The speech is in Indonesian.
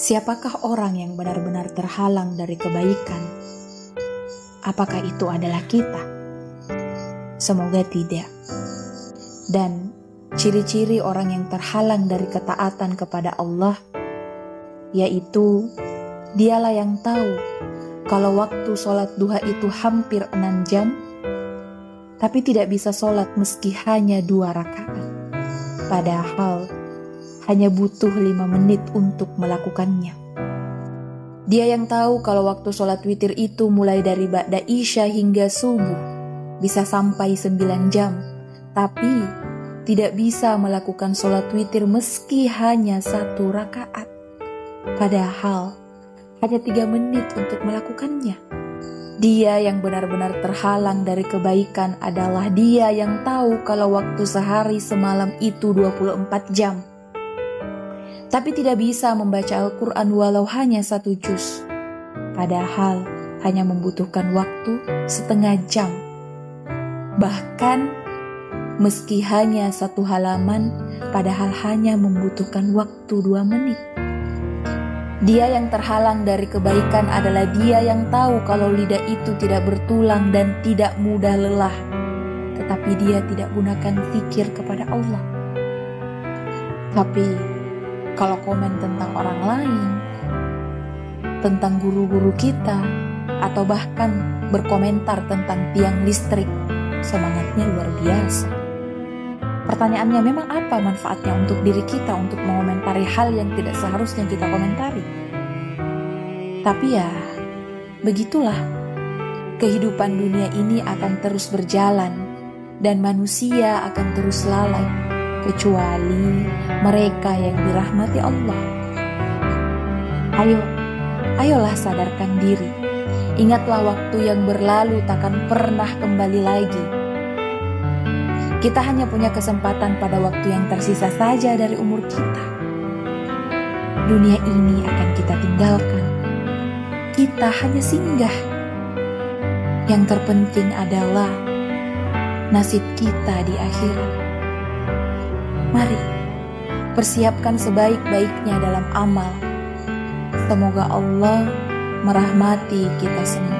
Siapakah orang yang benar-benar terhalang dari kebaikan? Apakah itu adalah kita? Semoga tidak. Dan ciri-ciri orang yang terhalang dari ketaatan kepada Allah, yaitu dialah yang tahu kalau waktu sholat duha itu hampir enam jam, tapi tidak bisa sholat meski hanya dua rakaat. Padahal hanya butuh lima menit untuk melakukannya. Dia yang tahu kalau waktu sholat witir itu mulai dari Ba'da Isya hingga subuh, bisa sampai sembilan jam, tapi tidak bisa melakukan sholat witir meski hanya satu rakaat. Padahal hanya tiga menit untuk melakukannya. Dia yang benar-benar terhalang dari kebaikan adalah dia yang tahu kalau waktu sehari semalam itu 24 jam tapi tidak bisa membaca Al-Quran walau hanya satu juz. Padahal hanya membutuhkan waktu setengah jam. Bahkan meski hanya satu halaman, padahal hanya membutuhkan waktu dua menit. Dia yang terhalang dari kebaikan adalah dia yang tahu kalau lidah itu tidak bertulang dan tidak mudah lelah. Tetapi dia tidak gunakan pikir kepada Allah. Tapi kalau komen tentang orang lain, tentang guru-guru kita, atau bahkan berkomentar tentang tiang listrik, semangatnya luar biasa. Pertanyaannya memang apa manfaatnya untuk diri kita untuk mengomentari hal yang tidak seharusnya kita komentari? Tapi ya, begitulah. Kehidupan dunia ini akan terus berjalan dan manusia akan terus lalai kecuali mereka yang dirahmati Allah. Ayo, ayolah sadarkan diri. Ingatlah waktu yang berlalu takkan pernah kembali lagi. Kita hanya punya kesempatan pada waktu yang tersisa saja dari umur kita. Dunia ini akan kita tinggalkan. Kita hanya singgah. Yang terpenting adalah nasib kita di akhirat. Mari, persiapkan sebaik-baiknya dalam amal. Semoga Allah merahmati kita semua.